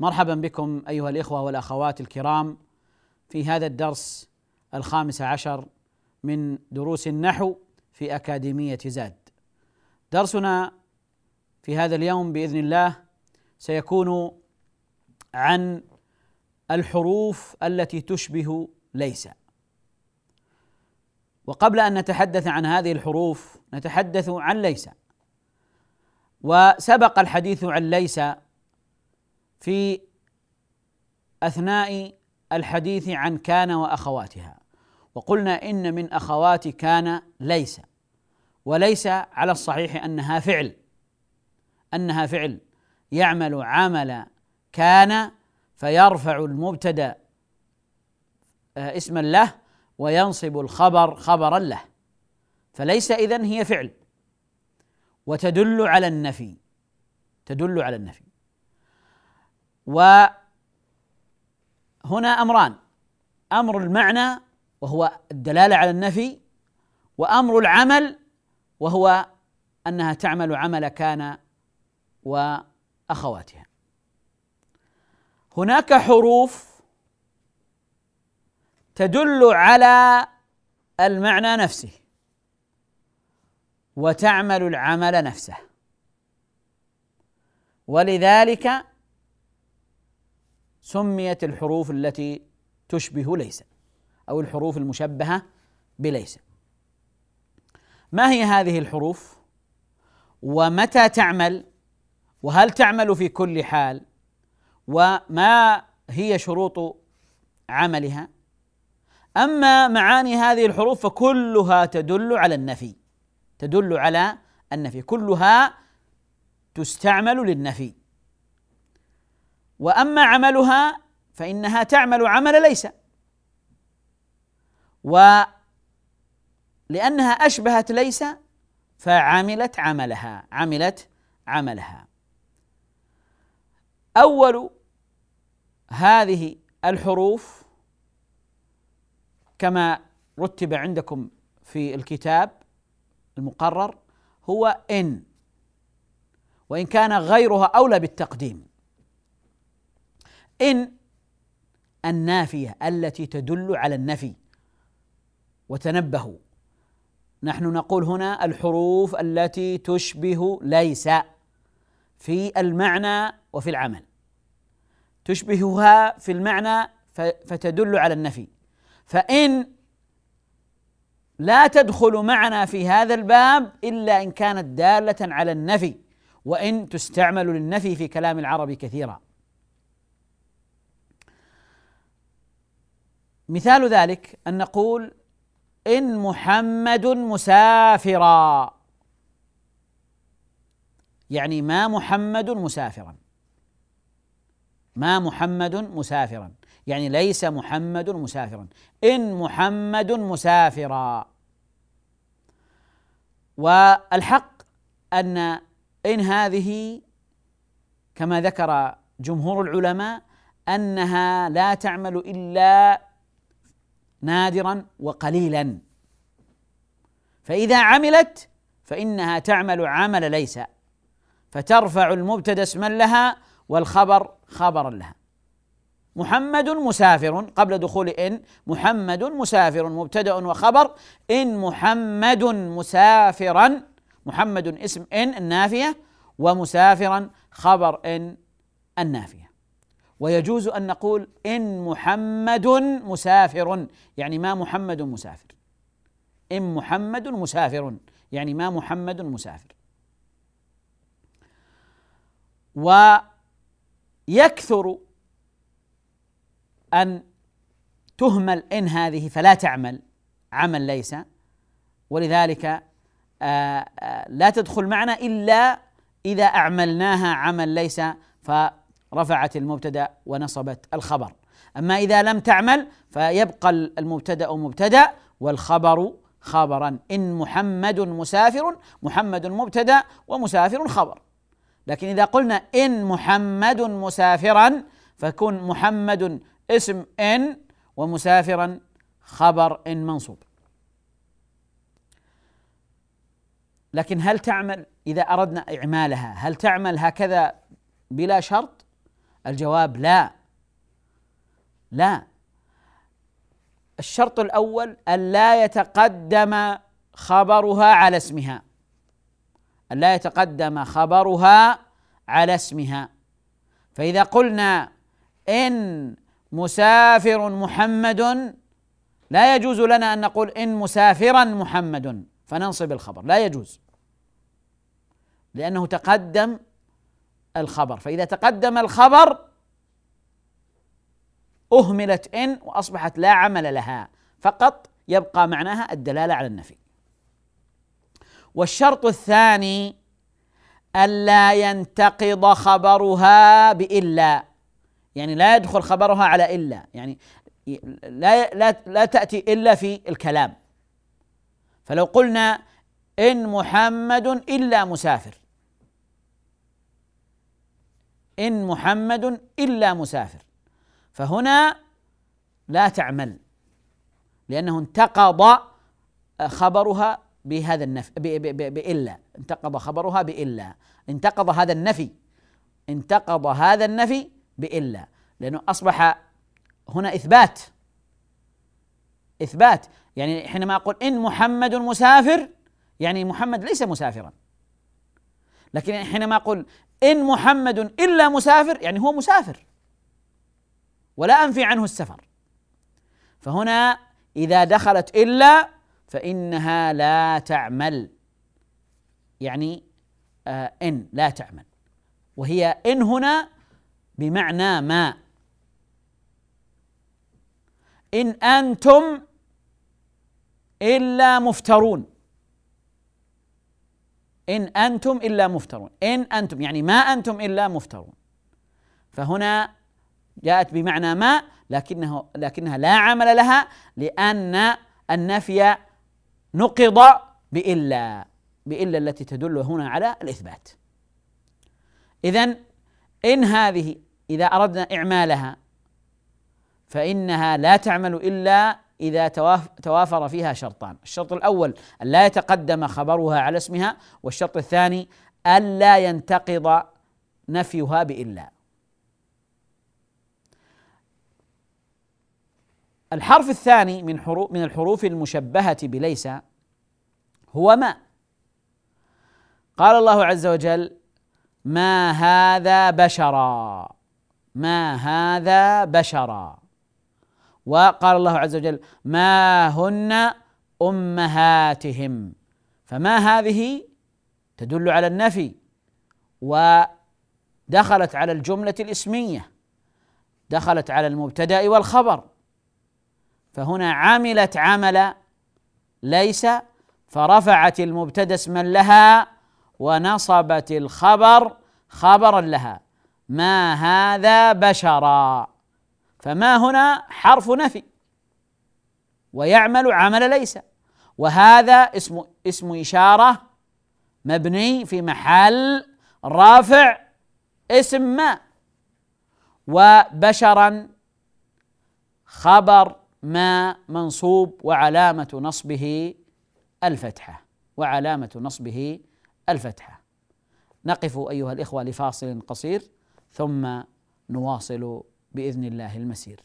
مرحبا بكم أيها الإخوة والأخوات الكرام في هذا الدرس الخامس عشر من دروس النحو في أكاديمية زاد. درسنا في هذا اليوم بإذن الله سيكون عن الحروف التي تشبه ليس. وقبل أن نتحدث عن هذه الحروف نتحدث عن ليس. وسبق الحديث عن ليس في أثناء الحديث عن كان وأخواتها. وقلنا إن من أخوات كان ليس وليس على الصحيح أنها فعل أنها فعل. يعمل عمل كان فيرفع المبتدأ آه، اسما له وينصب الخبر خبرا له. فليس إذن هي فعل. وتدل على النفي تدل على النفي. وهنا أمران. أمر المعنى وهو الدلالة على النفي وأمر العمل وهو أنها تعمل عمل كان وأخواتها. هناك حروف تدل على المعنى نفسه وتعمل العمل نفسه. ولذلك سميت الحروف التي تشبه ليس أو الحروف المشبهة بليس. ما هي هذه الحروف؟ ومتى تعمل؟ وهل تعمل في كل حال؟ وما هي شروط عملها؟ أما معاني هذه الحروف فكلها تدل على النفي تدل على النفي كلها تستعمل للنفي. وأما عملها فإنها تعمل عمل ليس. ولانها أشبهت ليس فعملت عملها عملت عملها. أول هذه الحروف كما رتب عندكم في الكتاب المقرر هو إن وإن كان غيرها أولى بالتقديم. إن النافية التي تدل على النفي. وتنبهوا. نحن نقول هنا الحروف التي تشبه ليس في المعنى وفي العمل. تشبهها في المعنى فتدل على النفي. فإن لا تدخل معنا في هذا الباب إلا إن كانت دالة على النفي. وإن تستعمل للنفي في كلام العرب كثيرا. مثال ذلك أن نقول إن محمد مسافرا. يعني ما محمد مسافرا. ما محمد مسافرا. يعني ليس محمد مسافرا. إن محمد مسافرا. والحق أن إن هذه كما ذكر جمهور العلماء أنها لا تعمل إلا نادرا وقليلا. فإذا عملت فإنها تعمل عمل ليس فترفع المبتدأ اسما لها والخبر خبرا لها. محمد مسافر قبل دخول إن محمد مسافر مبتدأ وخبر. إن محمد مسافرا محمد اسم إن النافية ومسافرا خبر إن النافية. ويجوز أن نقول إن محمد مسافر. يعني ما محمد مسافر. إن محمد مسافر. يعني ما محمد مسافر. ويكثر أن تهمل إن هذه فلا تعمل. عمل ليس. ولذلك آه، آه، لا تدخل معنا إلا إذا أعملناها عمل ليس. فرفعت المبتدأ ونصبت الخبر. أما إذا لم تعمل فيبقى المبتدأ مبتدأ والخبر خبرا. إن محمد مسافر محمد مبتدأ ومسافر خبر. لكن إذا قلنا إن محمد مسافرا فكن محمد اسم إن ومسافرا خبر إن منصوب. لكن هل تعمل إذا أردنا إعمالها هل تعمل هكذا بلا شرط؟ الجواب لا. لا. الشرط الأول أن لا يتقدم خبرها على اسمها. أن لا يتقدم خبرها على اسمها. فإذا قلنا إن مسافر محمد لا يجوز لنا أن نقول إن مسافرا محمد. فننصب الخبر. لا يجوز. لأنه تقدم الخبر. فإذا تقدم الخبر أهملت إن وأصبحت لا عمل لها. فقط يبقى معناها الدلالة على النفي. والشرط الثاني ألا ينتقض خبرها بإلا. يعني لا يدخل خبرها على إلا. يعني لا لا لا تأتي إلا في الكلام. فلو قلنا إن محمد إلا مسافر إن محمد إلا مسافر. فهنا لا تعمل لأنه انتقض خبرها بهذا النفي بإلا. انتقض خبرها بإلا. انتقض هذا النفي. انتقض هذا النفي بإلا. لأنه أصبح هنا إثبات. إثبات. يعني حينما أقول إن محمد مسافر يعني محمد ليس مسافرا. لكن حينما أقول إن محمد إلا مسافر يعني هو مسافر. ولا أنفي عنه السفر. فهنا إذا دخلت إلا فإنها لا تعمل. يعني آه إن لا تعمل. وهي إن هنا بمعنى ما. إن أنتم إلا مفترون. إن أنتم إلا مفترون. إن أنتم يعني ما أنتم إلا مفترون. فهنا جاءت بمعنى ما لكنه لكنها لا عمل لها لأن النفي نقض بإلا بإلا التي تدل هنا على الإثبات. إذا إن هذه إذا أردنا إعمالها فإنها لا تعمل إلا إذا توافر فيها شرطان. الشرط الأول أن لا يتقدم خبرها على اسمها والشرط الثاني ألا ينتقض نفيها بإلا. الحرف الثاني من حروف من الحروف المشبهة بليس هو ما. قال الله عز وجل ما هذا بشرا ما هذا بشرا. وقال الله عز وجل ما هن أمهاتهم. فما هذه تدل على النفي ودخلت على الجملة الإسمية دخلت على المبتدأ والخبر. فهنا عملت عمل ليس فرفعت المبتدأ اسما لها ونصبت الخبر خبرا لها. ما هذا بشرا؟ فما هنا حرف نفي. ويعمل عمل ليس. وهذا اسم اسم إشارة مبني في محل رافع اسم ما. وبشرا خبر ما منصوب وعلامة نصبه الفتحة. وعلامة نصبه الفتحة. نقف أيها الإخوة لفاصل قصير ثم نواصل بإذن الله المسير.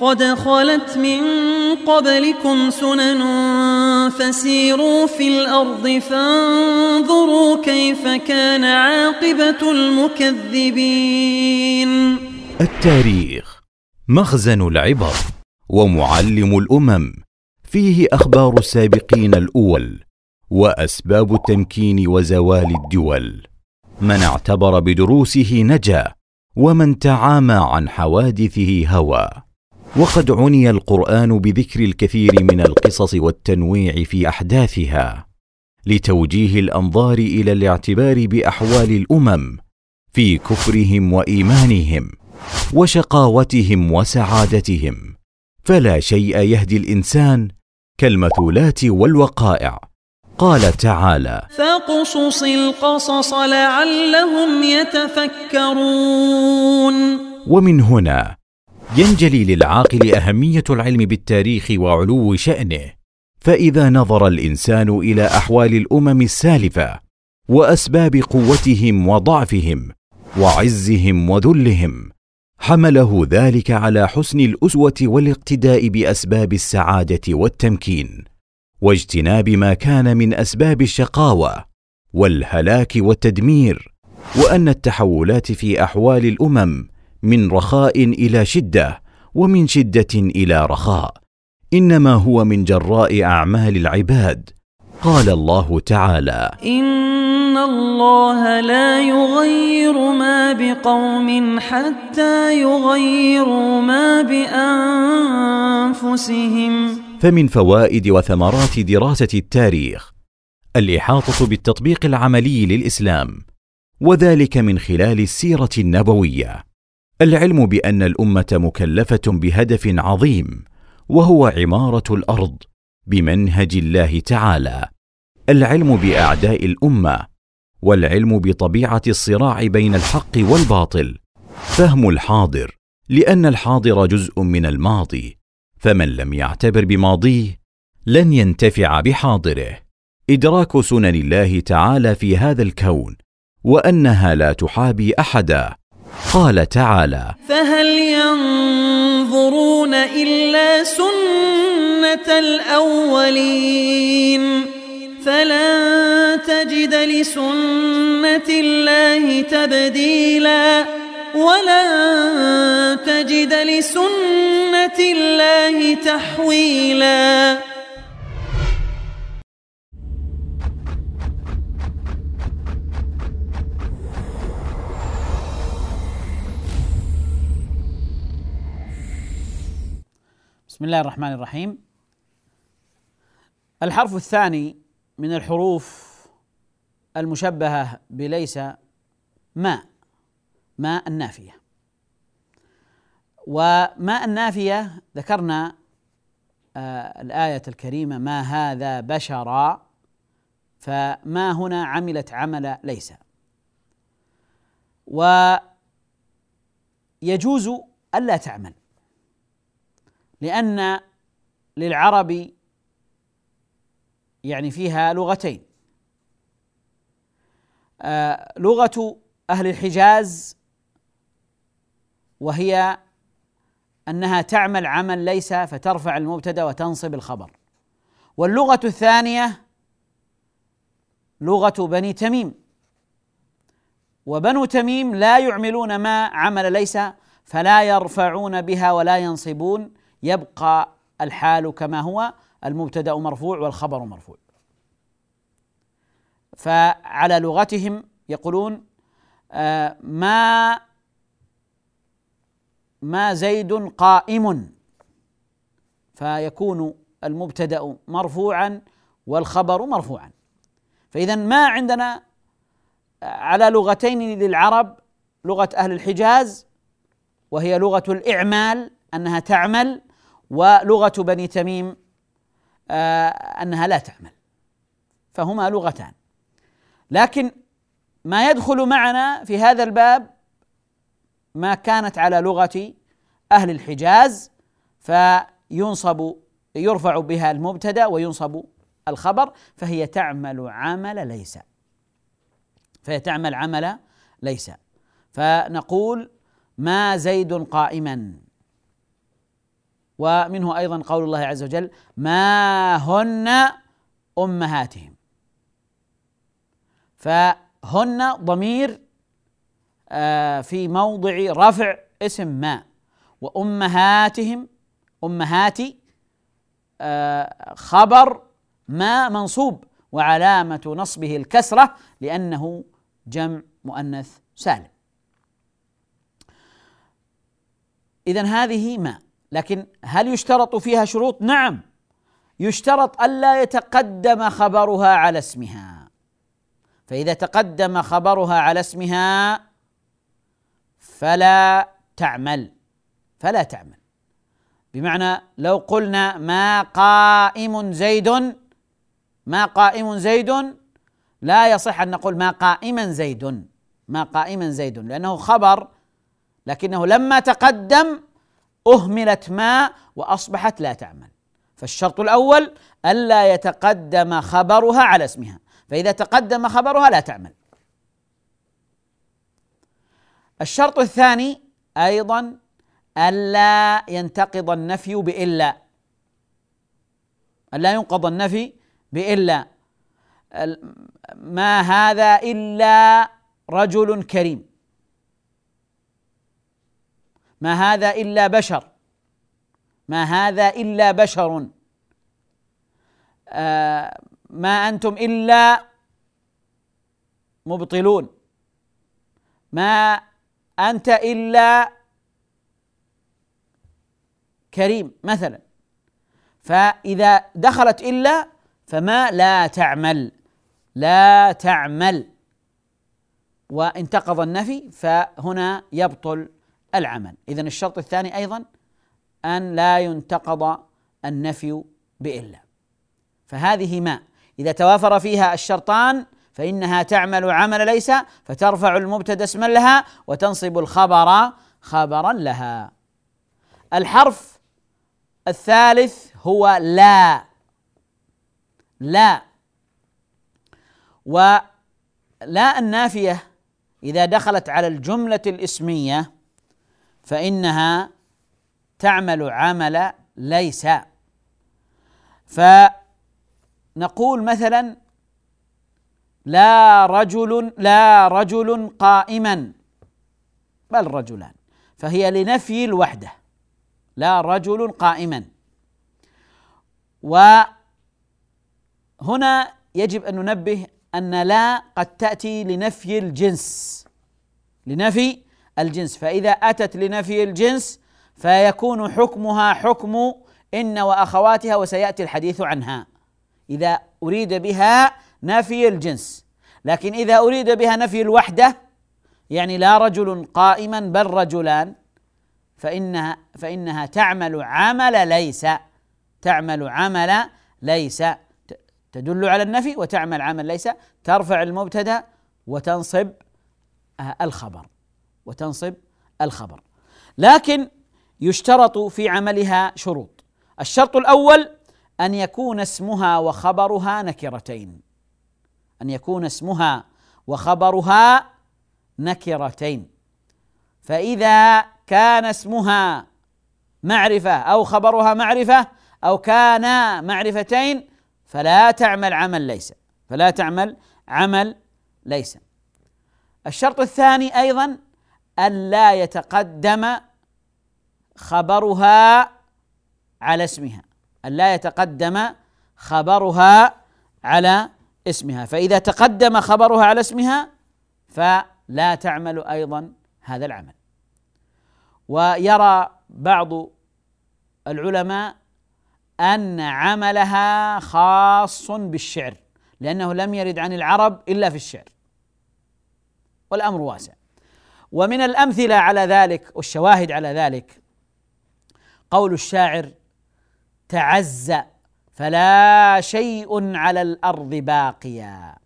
قد خلت من قبلكم سنن فسيروا في الأرض فانظروا كيف كان عاقبة المكذبين. التاريخ مخزن العبر. ومعلم الأمم. فيه أخبار السابقين الأول وأسباب التمكين وزوال الدول. من اعتبر بدروسه نجا ومن تعامى عن حوادثه هوى. وقد عني القرآن بذكر الكثير من القصص والتنويع في أحداثها. لتوجيه الأنظار إلى الاعتبار بأحوال الأمم في كفرهم وإيمانهم وشقاوتهم وسعادتهم. فلا شيء يهدي الإنسان كالمثولات والوقائع. قال تعالى فاقصص القصص لعلهم يتفكرون. ومن هنا ينجلي للعاقل أهمية العلم بالتاريخ وعلو شأنه. فإذا نظر الإنسان إلى أحوال الأمم السالفة وأسباب قوتهم وضعفهم وعزهم وذلهم حمله ذلك على حسن الأسوة والاقتداء بأسباب السعادة والتمكين واجتناب ما كان من أسباب الشقاوة والهلاك والتدمير وأن التحولات في أحوال الأمم من رخاء إلى شدة ومن شدة إلى رخاء إنما هو من جراء أعمال العباد. قال الله تعالى إن الله لا يغير ما بقوم حتى يغيروا ما بأنفسهم. فمن فوائد وثمرات دراسة التاريخ الإحاطة بالتطبيق العملي للإسلام وذلك من خلال السيرة النبوية. العلم بأن الأمة مكلفة بهدف عظيم وهو عمارة الأرض. بمنهج الله تعالى. العلم بأعداء الأمة والعلم بطبيعة الصراع بين الحق والباطل. فهم الحاضر لأن الحاضر جزء من الماضي. فمن لم يعتبر بماضيه لن ينتفع بحاضره. إدراك سنن الله تعالى في هذا الكون وأنها لا تحابي أحدا. قال تعالى فهل ينظرون إلا الأولين. فلن تجد لسنة الله تبديلا. ولن تجد لسنة الله تحويلا. بسم الله الرحمن الرحيم. الحرف الثاني من الحروف المشبهة بليس ماء ماء النافيه وماء النافية ذكرنا آه الآية الكريمة ما هذا بشرا فما هنا عملت عمل ليس. ويجوز ألا تعمل لأن للعرب يعني فيها لغتين. آه لغة أهل الحجاز وهي أنها تعمل عمل ليس فترفع المبتدأ وتنصب الخبر. واللغة الثانية لغة بني تميم. وبنو تميم لا يعملون ما عمل ليس فلا يرفعون بها ولا ينصبون. يبقى الحال كما هو. المبتدأ مرفوع والخبر مرفوع. فعلى لغتهم يقولون آه ما ما زيد قائم. فيكون المبتدأ مرفوعا والخبر مرفوعا. فاذا ما عندنا على لغتين للعرب لغة أهل الحجاز وهي لغة الإعمال أنها تعمل ولغة بني تميم آه أنها لا تعمل. فهما لغتان. لكن ما يدخل معنا في هذا الباب ما كانت على لغة أهل الحجاز فينصب يرفع بها المبتدأ وينصب الخبر فهي تعمل عمل ليس. فهي تعمل عمل ليس. فنقول ما زيد قائما. ومنه أيضا قول الله عز وجل ما هن أمهاتهم. فهن ضمير آه، في موضع رفع اسم ما. وأمهاتهم أمهاتي آه، خبر ما منصوب وعلامة نصبه الكسرة لأنه جمع مؤنث سالم. اذا هذه ما. لكن هل يشترط فيها شروط؟ نعم. يشترط الا يتقدم خبرها على اسمها. فإذا تقدم خبرها على اسمها فلا تعمل. فلا تعمل. بمعنى لو قلنا ما قائم زيد ما قائم زيد لا يصح أن نقول ما قائما زيد. ما قائما زيد لأنه خبر لكنه لما تقدم أهملت ما وأصبحت لا تعمل. فالشرط الأول ألا يتقدم خبرها على اسمها. فإذا تقدم خبرها لا تعمل. الشرط الثاني أيضا ألا ينتقض النفي بإلا. ألا ينقض النفي بإلا. ما هذا إلا رجل كريم. ما هذا إلا بشر. ما هذا إلا بشر. آه ما أنتم إلا مبطلون. ما أنت إلا كريم مثلا. فإذا دخلت إلا فما لا تعمل. لا تعمل. وانتقض النفي فهنا يبطل العمل. اذا الشرط الثاني أيضا أن لا ينتقض النفي بإلا. فهذه ما. إذا توافر فيها الشرطان فإنها تعمل عمل ليس فترفع المبتدأ اسما لها وتنصب الخبر خبرا لها. الحرف الثالث هو لا. لا. ولا النافية إذا دخلت على الجملة الإسمية فإنها تعمل عمل ليس. فنقول مثلا لا رجل لا رجل قائما بل رجلان. فهي لنفي الوحدة. لا رجل قائما. وهنا يجب أن ننبه أن لا قد تأتي لنفي الجنس. لنفي الجنس. فإذا أتت لنفي الجنس فيكون حكمها حكم إن وأخواتها وسيأتي الحديث عنها. إذا أريد بها نفي الجنس. لكن إذا أريد بها نفي الوحدة يعني لا رجل قائما بل رجلان فإنها فإنها تعمل عمل ليس تعمل عمل ليس. تدل على النفي وتعمل عمل ليس ترفع المبتدأ وتنصب الخبر. وتنصب الخبر. لكن يشترط في عملها شروط. الشرط الأول أن يكون اسمها وخبرها نكرتين. أن يكون اسمها وخبرها نكرتين. فإذا كان اسمها معرفة أو خبرها معرفة أو كانا معرفتين فلا تعمل عمل ليس. فلا تعمل عمل ليس. الشرط الثاني أيضا ألا يتقدم خبرها على اسمها. ألا يتقدم خبرها على اسمها. فإذا تقدم خبرها على اسمها فلا تعمل أيضا هذا العمل. ويرى بعض العلماء أن عملها خاص بالشعر لأنه لم يرد عن العرب إلا في الشعر والأمر واسع. ومن الأمثلة على ذلك والشواهد على ذلك قول الشاعر تعز فلا شيء على الأرض باقيا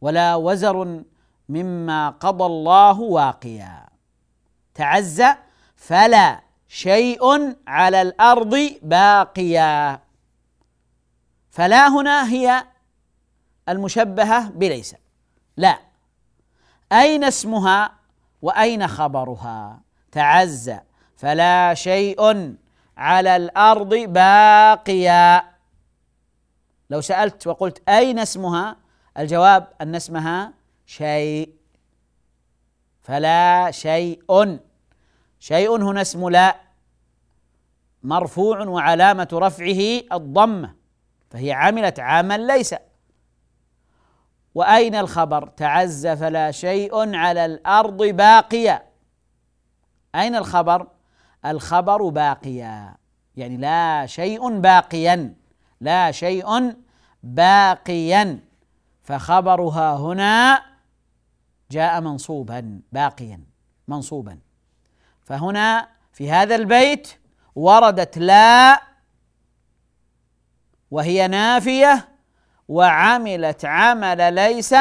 ولا وزر مما قضى الله واقيا. تعز فلا شيء على الأرض باقيا. فلا هنا هي المشبهة بليس. لا. أين اسمها وأين خبرها؟ تعز. فلا شيء على الأرض باقيا. لو سألت وقلت أين اسمها الجواب أن اسمها شيء. فلا شيء. شيء هنا اسم لا. مرفوع وعلامة رفعه الضمة. فهي عملت عمل ليس. وأين الخبر؟ تعز فلا شيء على الأرض باقيا أين الخبر؟ الخبر باقيا يعني لا شيء باقيا. لا شيء باقيا. فخبرها هنا جاء منصوبا باقيا منصوبا. فهنا في هذا البيت وردت لا وهي نافية وعملت عمل ليس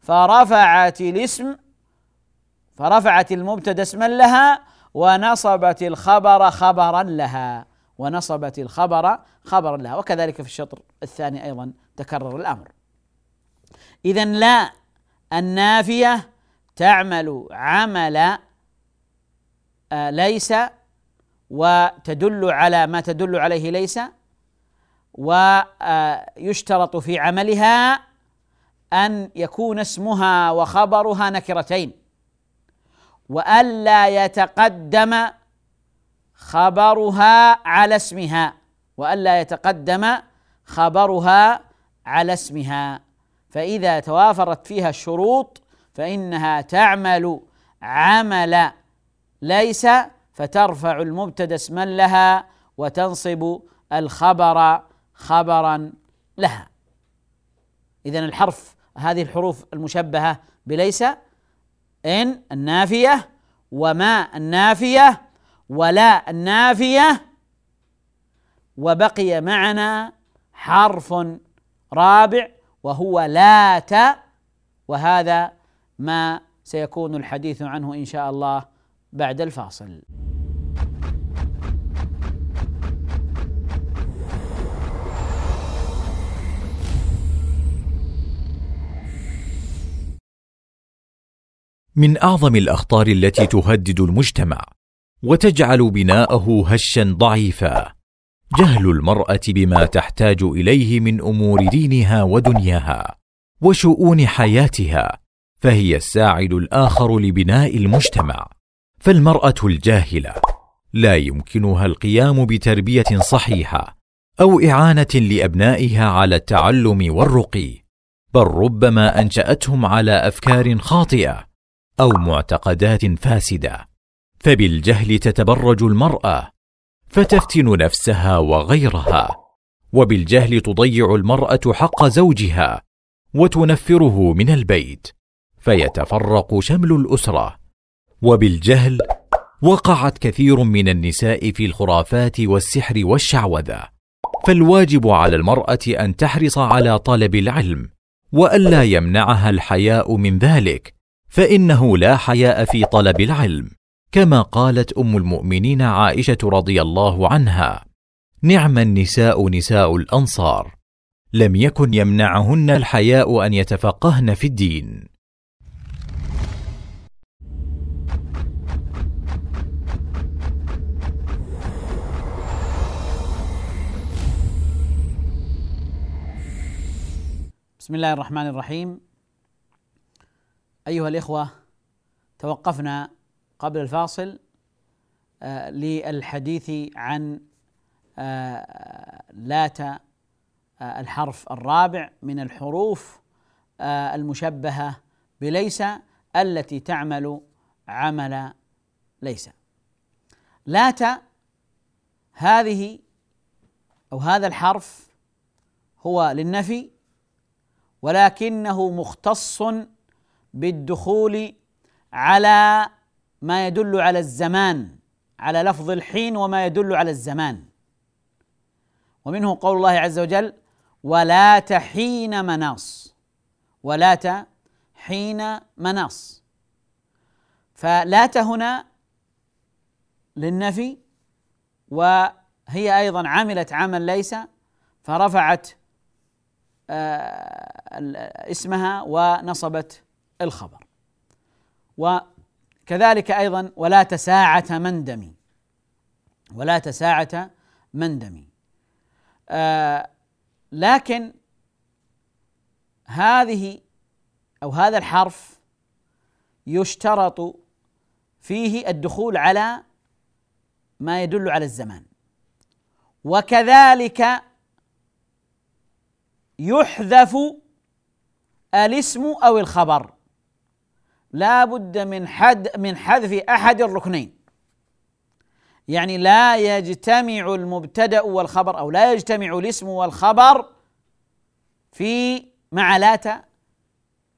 فرفعت الاسم فرفعت المبتدا اسما لها ونصبت الخبر خبرا لها ونصبت الخبر خبرا لها وكذلك في الشطر الثاني أيضا تكرر الأمر. اذا لا النافية تعمل عمل آه، ليس وتدل على ما تدل عليه ليس ويشترط في عملها أن يكون اسمها وخبرها نكرتين وألا يتقدم خبرها على اسمها وألا يتقدم خبرها على اسمها. فإذا توافرت فيها الشروط فإنها تعمل عمل ليس فترفع المبتدأ اسما لها وتنصب الخبر خبرا لها. اذا الحرف هذه الحروف المشبهة بليس إن النافية وما النافية ولا النافية وبقي معنا حرف رابع وهو لات وهذا ما سيكون الحديث عنه إن شاء الله بعد الفاصل. من أعظم الأخطار التي تهدد المجتمع وتجعل بناءه هشا ضعيفا. جهل المرأة بما تحتاج إليه من أمور دينها ودنياها وشؤون حياتها فهي الساعد الآخر لبناء المجتمع. فالمرأة الجاهلة لا يمكنها القيام بتربية صحيحة أو إعانة لأبنائها على التعلم والرقي بل ربما أنشأتهم على أفكار خاطئة أو معتقدات فاسدة. فبالجهل تتبرج المرأة فتفتن نفسها وغيرها. وبالجهل تضيع المرأة حق زوجها وتنفره من البيت. فيتفرق شمل الأسرة. وبالجهل وقعت كثير من النساء في الخرافات والسحر والشعوذة. فالواجب على المرأة أن تحرص على طلب العلم وألا يمنعها الحياء من ذلك. فإنه لا حياء في طلب العلم كما قالت أم المؤمنين عائشة رضي الله عنها نعم النساء نساء الأنصار لم يكن يمنعهن الحياء أن يتفقهن في الدين. بسم الله الرحمن الرحيم. أيها الإخوة توقفنا قبل الفاصل آه للحديث عن آه لات آه الحرف الرابع من الحروف المشبهة بليس التي تعمل عمل ليس. لات هذه أو هذا الحرف هو للنفي ولكنه مختص بالدخول على ما يدل على الزمان على لفظ الحين وما يدل على الزمان. ومنه قول الله عز وجل ولا تحين مناص ولا حين مناص. فلات هنا للنفي وهي أيضا عملت عمل ليس فرفعت آه، اسمها ونصبت الخبر. وكذلك أيضا ولا تساعة مندم ولا ساعة مندمي آه لكن هذه أو هذا الحرف يشترط فيه الدخول على ما يدل على الزمان. وكذلك يحذف الاسم أو الخبر. لا بد من حد من حذف أحد الركنين. يعني لا يجتمع المبتدأ والخبر أو لا يجتمع الاسم والخبر في مع لات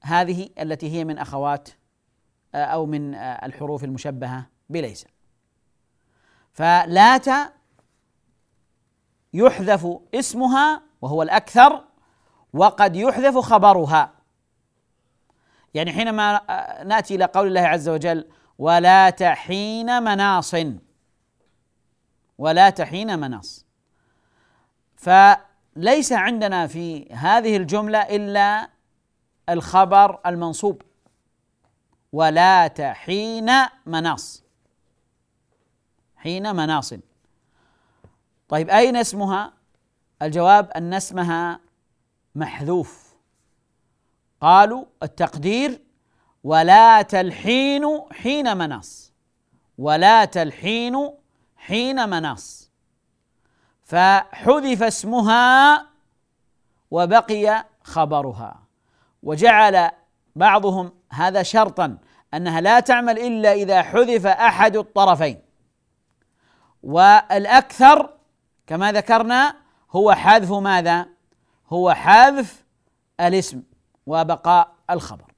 هذه التي هي من أخوات أو من الحروف المشبهة بليس. فلات يحذف اسمها وهو الأكثر وقد يحذف خبرها. يعني حينما نأتي إلى قول الله عز وجل ولا تحين مناص. ولا تحين مناص. فليس عندنا في هذه الجملة إلا الخبر المنصوب ولا تحين مناص. حين مناص. طيب أين اسمها؟ الجواب أن اسمها محذوف. قالوا التقدير ولا تلحين حين مناص. ولا تلحين حين مناص. فحذف اسمها وبقي خبرها. وجعل بعضهم هذا شرطا أنها لا تعمل إلا إذا حذف أحد الطرفين. والأكثر كما ذكرنا هو حذف ماذا؟ هو حذف الاسم. وبقاء الخبر.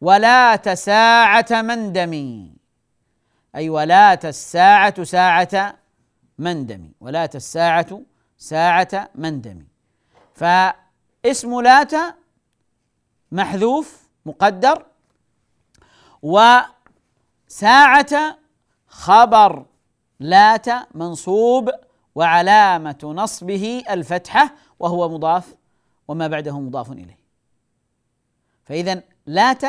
ولا تساعة مندمي أي ولا الساعة ساعة مندمي ولا الساعة ساعة مندمي فاسم لات محذوف مقدر. وساعة خبر لات منصوب وعلامة نصبه الفتحة وهو مضاف وما بعده مضاف إليه. فإذا لات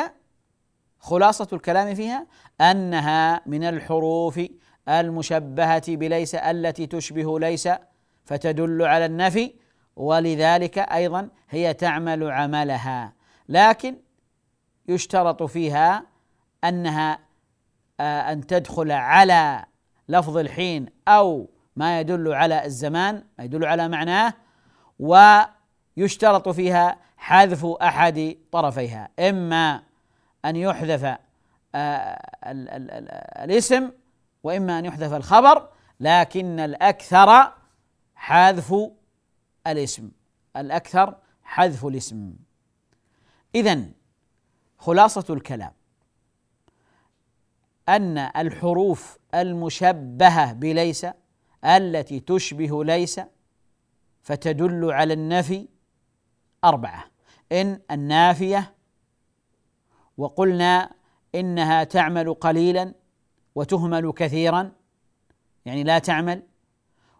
خلاصة الكلام فيها أنها من الحروف المشبهة بليس التي تشبه ليس فتدل على النفي ولذلك أيضا هي تعمل عملها. لكن يشترط فيها أنها آه، أن تدخل على لفظ الحين أو ما يدل على الزمان ما يدل على معناه ويشترط فيها حذف أحد طرفيها. إما أن يحذف آه، الاسم وإما أن يحذف الخبر لكن الأكثر حذف الاسم. الأكثر حذف الاسم. اذا خلاصة الكلام. أن الحروف المشبهة بليس التي تشبه ليس فتدل على النفي أربعة. إن النافية وقلنا إنها تعمل قليلا وتهمل كثيرا يعني لا تعمل.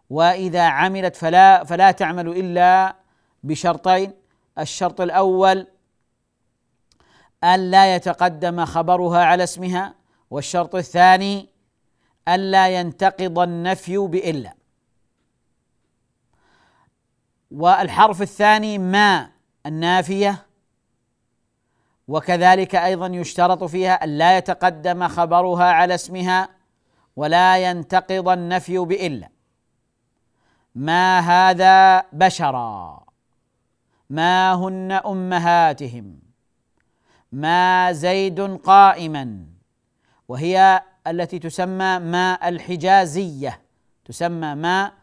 وإذا عملت فلا فلا تعمل إلا بشرطين. الشرط الأول أن لا يتقدم خبرها على اسمها والشرط الثاني ألا ينتقض النفي بإلا. والحرف الثاني ما النافية. وكذلك أيضا يشترط فيها أن لا يتقدم خبرها على اسمها ولا ينتقض النفي بإلا. ما هذا بشرا؟ ما هن أمهاتهم؟ ما زيد قائما؟ وهي التي تسمى ماء الحجازية. تسمى ماء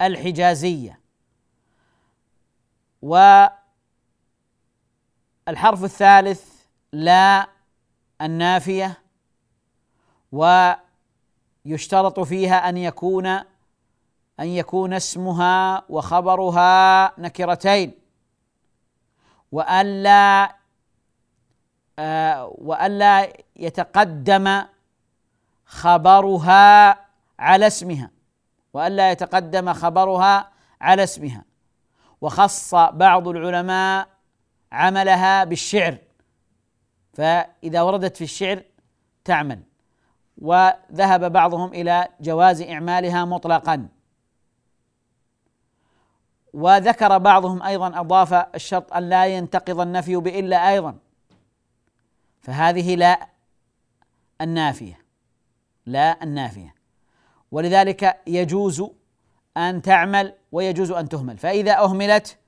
الحجازية. والحرف الثالث لا النافية ويشترط فيها أن يكون أن يكون اسمها وخبرها نكرتين. وألا آه وألا يتقدم خبرها على اسمها. وألا يتقدم خبرها على اسمها. وخص بعض العلماء عملها بالشعر. فإذا وردت في الشعر تعمل. وذهب بعضهم إلى جواز إعمالها مطلقا. وذكر بعضهم أيضا أضاف الشرط أن لا ينتقض النفي بإلا أيضا. فهذه لا النافية. لا النافية. ولذلك يجوز أن تعمل ويجوز أن تهمل. فإذا أهملت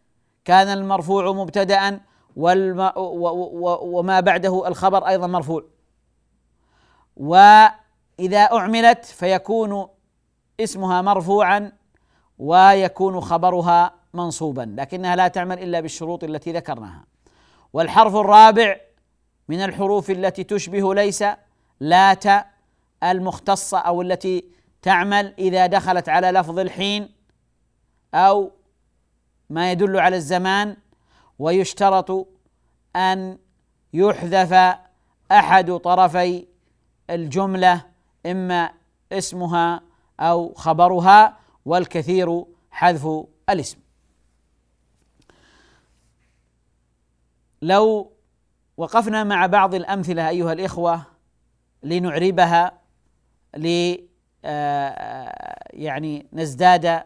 كان المرفوع مبتدأ وما بعده الخبر أيضا مرفوع. وإذا أعملت فيكون اسمها مرفوعا ويكون خبرها منصوبا لكنها لا تعمل إلا بالشروط التي ذكرناها. والحرف الرابع من الحروف التي تشبه ليس لات المختصة أو التي تعمل إذا دخلت على لفظ الحين أو ما يدل على الزمان ويشترط أن يحذف أحد طرفي الجملة إما اسمها أو خبرها والكثير حذف الاسم. لو وقفنا مع بعض الأمثلة أيها الإخوة لنعربها ل يعني نزداد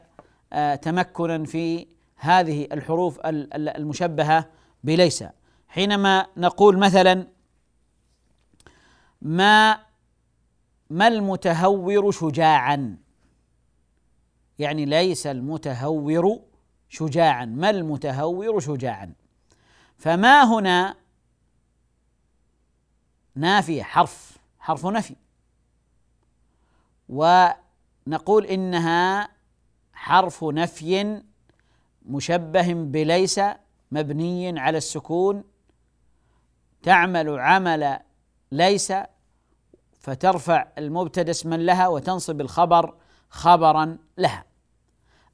آه، تمكنا في هذه الحروف المشبهة بليس. حينما نقول مثلا ما ما المتهور شجاعا؟ يعني ليس المتهور شجاعا. ما المتهور شجاعا؟ فما هنا نافية حرف حرف نفي. ونقول إنها حرف نفي مشبه بليس مبني على السكون. تعمل عمل ليس فترفع المبتدأ اسما لها وتنصب الخبر خبرا لها.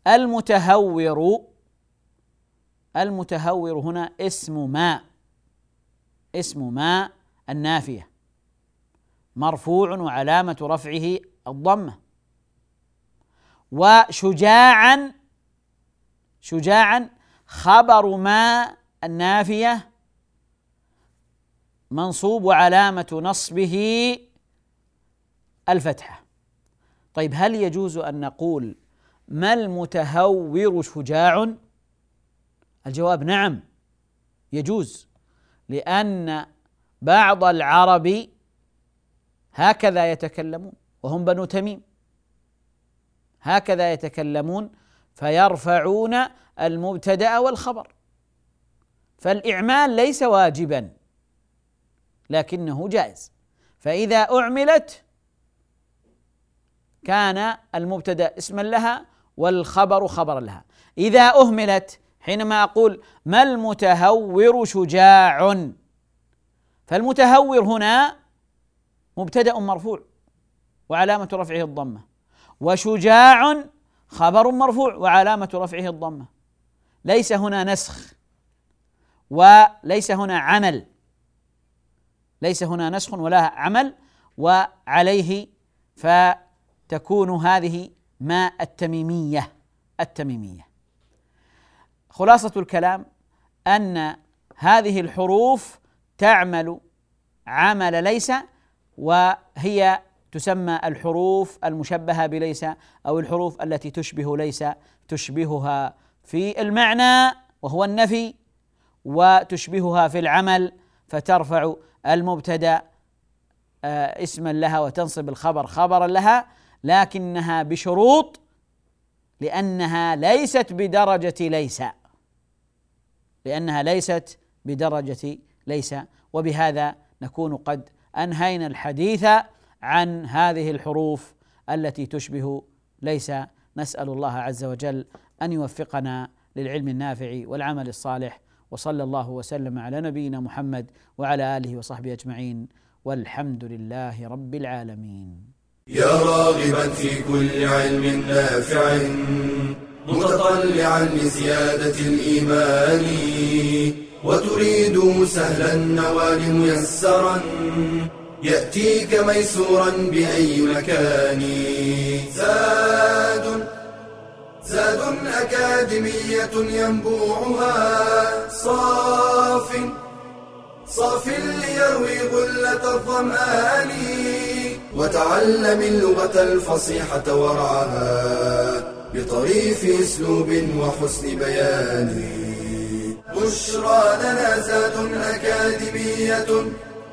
المتهور المتهور هنا اسم ما اسم ما النافية. مرفوع وعلامة رفعه الضمة. وشجاعا شجاعا خبر ما النافية منصوب وعلامة نصبه الفتحة. طيب هل يجوز أن نقول ما المتهور شجاع؟ الجواب نعم يجوز لأن بعض العرب هكذا يتكلمون. وهم بنو تميم. هكذا يتكلمون فيرفعون المبتدأ والخبر. فالإعمال ليس واجبا لكنه جائز. فإذا أعملت كان المبتدأ اسما لها والخبر خبرا لها. إذا أهملت حينما أقول ما المتهور شجاع؟ فالمتهور هنا مبتدأ مرفوع. وعلامة رفعه الضمة. وشجاع خبر مرفوع وعلامة رفعه الضمة. ليس هنا نسخ وليس هنا عمل. ليس هنا نسخ ولا عمل وعليه فتكون هذه ما التميمية التميمية. خلاصة الكلام أن هذه الحروف تعمل عمل ليس وهي تسمى الحروف المشبهة بليس أو الحروف التي تشبه ليس تشبهها في المعنى وهو النفي وتشبهها في العمل فترفع المبتدأ آه، اسما لها وتنصب الخبر خبرا لها لكنها بشروط لأنها ليست بدرجة ليس. لأنها ليست بدرجة ليس وبهذا نكون قد أنهينا الحديث. عن هذه الحروف التي تشبه ليس نسأل الله عز وجل أن يوفقنا للعلم النافع والعمل الصالح وصلى الله وسلم على نبينا محمد وعلى آله وصحبه أجمعين والحمد لله رب العالمين. يا راغبا في كل علم نافع متطلعا لزيادة الإيمان وتريد سهلا النوال ميسرا يأتيك ميسورا بأي مكان. زاد زاد أكاديمية ينبوعها. صاف صاف ليروي غلة الظمآن. وتعلم اللغة الفصيحة ورعاها بطريف أسلوب وحسن بيان. بشرى لنا زاد أكاديمية